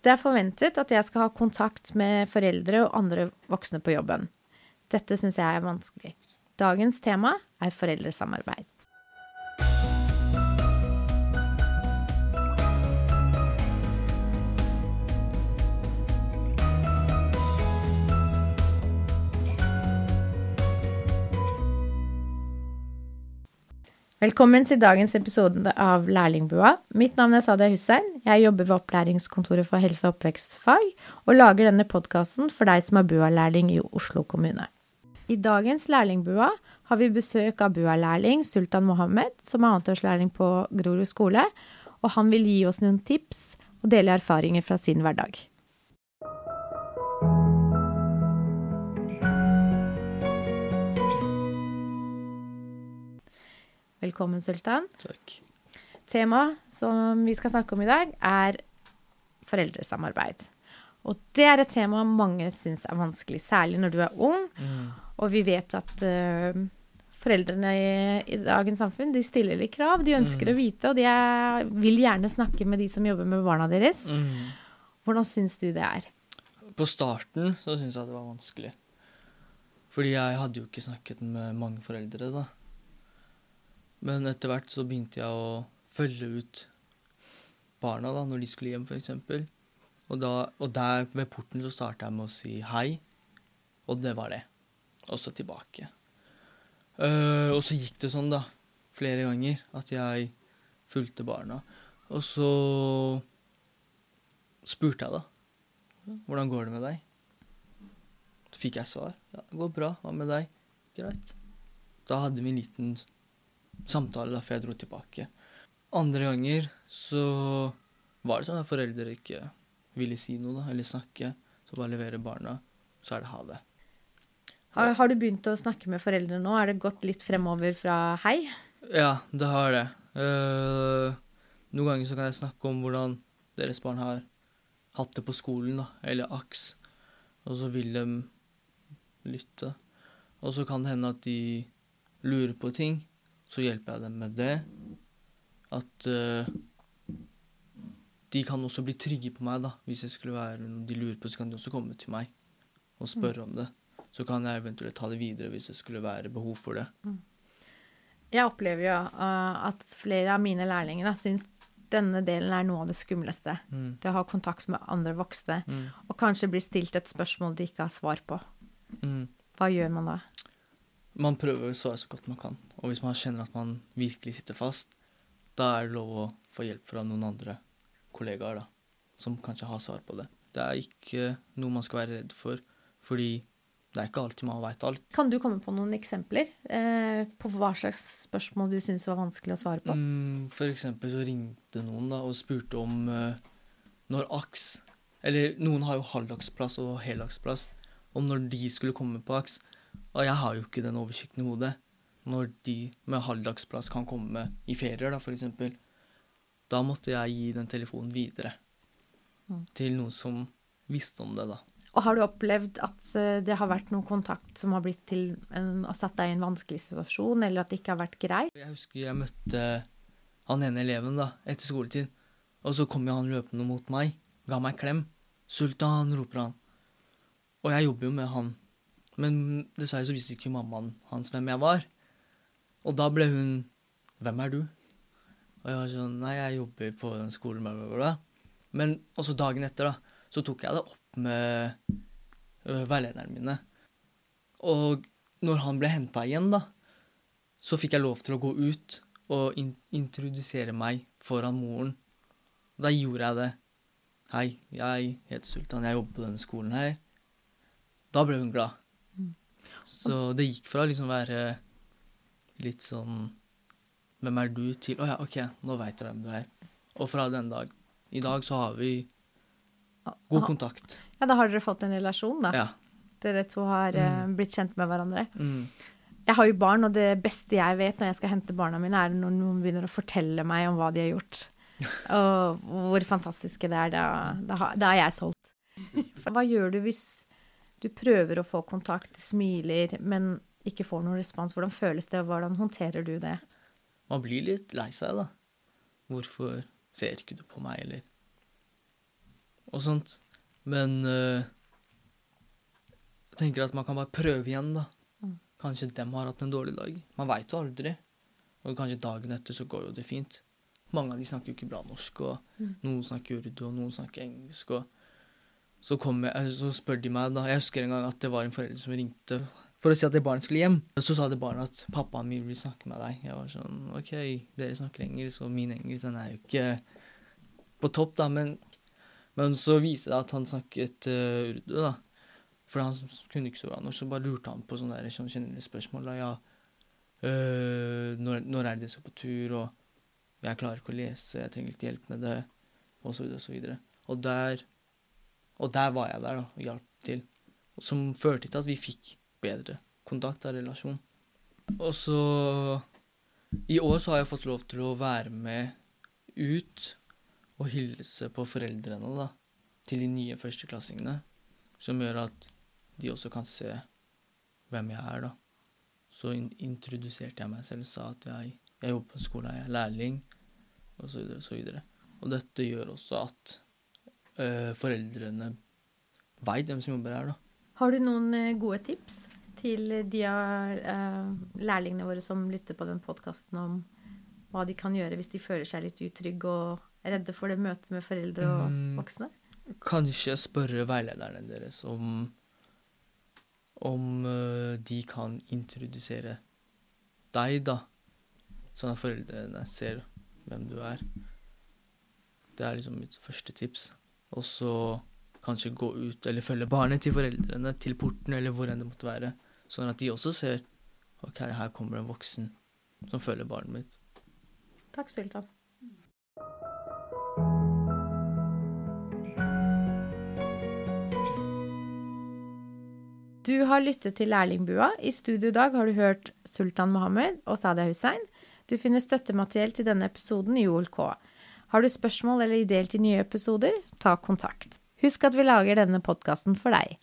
Det er forventet at jeg skal ha kontakt med foreldre og andre voksne på jobben. Dette syns jeg er vanskelig. Dagens tema er foreldresamarbeid. Velkommen til dagens episode av Lærlingbua. Mitt navn er Sadia Hussein. Jeg jobber ved Opplæringskontoret for helse- og oppvekstfag, og lager denne podkasten for deg som er BUA-lærling i Oslo kommune. I dagens Lærlingbua har vi besøk av BUA-lærling Sultan Mohammed, som er annetårslærling på Grorud skole, og han vil gi oss noen tips og dele erfaringer fra sin hverdag. Velkommen, Sultan. Takk. Temaet som vi skal snakke om i dag, er foreldresamarbeid. Og det er et tema mange syns er vanskelig, særlig når du er ung. Mm. Og vi vet at uh, foreldrene i, i, dagens samfunn de stiller litt krav. De ønsker Mm. å vite, og de er, vil gjerne snakke med de som jobber med barna deres. Mm. Hvordan syns du det er? På starten så syns jeg det var vanskelig. Fordi jeg hadde jo ikke snakket med mange foreldre da. Men etter hvert så begynte jeg å følge ut barna da, når de skulle hjem, f.eks. Og, og der ved porten så starta jeg med å si hei, og det var det. Og så tilbake. Uh, og så gikk det sånn, da, flere ganger, at jeg fulgte barna. Og så spurte jeg, da. Hvordan går det med deg? Så fikk jeg svar. Ja, det går bra. Hva med deg? Greit. Da hadde vi en liten samtale da, før jeg dro tilbake. Andre ganger så var det sånn at foreldre ikke ville si noe, da, eller snakke. Så bare levere barna, så er det ha det. Har, har du begynt å snakke med foreldre nå? Er det gått litt fremover fra hei? Ja, det har det. Uh, noen ganger så kan jeg snakke om hvordan deres barn har hatt det på skolen, da, eller AKS. Og så vil de lytte. Og så kan det hende at de lurer på ting. Så hjelper jeg dem med det. At uh, de kan også bli trygge på meg, da. Hvis jeg skulle være noe de lurer på, så kan de også komme til meg og spørre om det. Så kan jeg eventuelt ta det videre hvis det skulle være behov for det. Jeg opplever jo uh, at flere av mine lærlinger da, syns denne delen er noe av det skumleste. Mm. Det å ha kontakt med andre voksne, Mm. og kanskje bli stilt et spørsmål de ikke har svar på. Mm. Hva gjør man da? Man prøver å svare så godt man kan. Og hvis man kjenner at man virkelig sitter fast, da er det lov å få hjelp fra noen andre kollegaer da, som kanskje har svar på det. Det er ikke noe man skal være redd for, fordi det er ikke alltid man veit alt. Kan du komme på noen eksempler eh, på hva slags spørsmål du syns var vanskelig å svare på? Mm, for eksempel så ringte noen da og spurte om eh, når AKS Eller noen har jo halvdagsplass og heldagsplass. Om når de skulle komme på AKS. Og jeg har jo ikke den oversikten i hodet. Når de med halvdagsplass kan komme i ferier, da, eksempel. Da måtte jeg gi den telefonen videre. Mm. Til noen som visste om det, da. Og har du opplevd at eh, det har vært noen kontakt som har blitt til en, og satt deg i en vanskelig situasjon, eller at det ikke har vært greit? Jeg husker jeg møtte han ene eleven da, etter skoletid. Og så kom jo han løpende mot meg, ga meg en klem. 'Sultan', roper han. Og jeg jobber jo med han. Men dessverre så visste ikke mammaen hans hvem jeg var. Og da ble hun 'Hvem er du?' Og jeg var sånn 'Nei, jeg jobber på den skolen', bla, bla, bla. Men også dagen etter, da, så tok jeg det opp med ø, veilederne mine. Og når han ble henta igjen, da, så fikk jeg lov til å gå ut og in introdusere meg foran moren. Da gjorde jeg det. Hei, jeg heter Sultan, jeg jobber på denne skolen her. Da ble hun glad. Så det gikk fra liksom være litt sånn Hvem er du? til Å ja, OK, nå veit jeg hvem du er. Og fra den dag I dag så har vi god kontakt. Ja, da har dere fått en relasjon, da. Ja. Dere to har mm. blitt kjent med hverandre. Mm. Jeg har jo barn, og det beste jeg vet når jeg skal hente barna mine, er når noen begynner å fortelle meg om hva de har gjort. Og hvor fantastiske det er. Da, da, da er jeg solgt. Hva gjør du hvis du prøver å få kontakt, smiler, men ikke får noen respons? Hvordan føles det, og hvordan håndterer du det? Man blir litt lei seg, da. Hvorfor ser ikke du på meg, eller og sånt. Men øh, jeg tenker at man kan bare prøve igjen, da. Mm. Kanskje dem har hatt en dårlig dag. Man veit jo aldri. Og kanskje dagen etter så går jo det fint. Mange av de snakker jo ikke bra norsk, og Mm. noen snakker urdu, og noen snakker engelsk, og så, jeg, eh, så spør de meg da Jeg husker en gang at det var en forelder som ringte for å si at det barnet skulle hjem. Så sa det barnet at 'pappaen min vil snakke med deg'. Jeg var sånn OK, dere snakker engelsk, og min engelsk den er jo ikke på topp, da, men, men så viste det at han snakket uh, urdu, da. For han kunne ikke så bra norsk, så bare lurte han på sånne, der, sånn generelle spørsmål. da, ja, øh, når, når er det dere skal på tur, og jeg klarer ikke å lese, jeg trenger litt hjelp med det, og så videre og så videre. Og der, og der var jeg der da, og hjalp til. Som førte til at vi fikk bedre kontakt og relasjon. Og så I år så har jeg fått lov til å være med ut og hilse på foreldrene da, til de nye førsteklassingene. Som gjør at de også kan se hvem jeg er, da. Så in introduserte jeg meg selv, og sa at jeg, jeg jobber på en skole, jeg er lærling, og så videre og så. Og dette gjør også at øh, foreldrene veit hvem som jobber her, da. Har du noen eh, gode tips til de av eh, lærlingene våre som lytter på den podkasten om hva de kan gjøre hvis de føler seg litt utrygge og redde for det møtet med foreldre og Mm. voksne? Kanskje spørre veilederne deres om om de kan introdusere deg, da. Sånn at foreldrene ser hvem du er. Det er liksom mitt første tips. Og så kanskje gå ut eller følge barnet til foreldrene til porten eller hvor enn det måtte være. Sånn at de også ser OK, her kommer en voksen som følger barnet mitt. Takk, Sultan. Du har lyttet til Lærlingbua. I studio i dag har du hørt Sultan Mohammed og Sadia Hussein. Du finner støttemateriell til denne episoden i OLK. Har du spørsmål eller ideer til nye episoder, ta kontakt. Husk at vi lager denne podkasten for deg.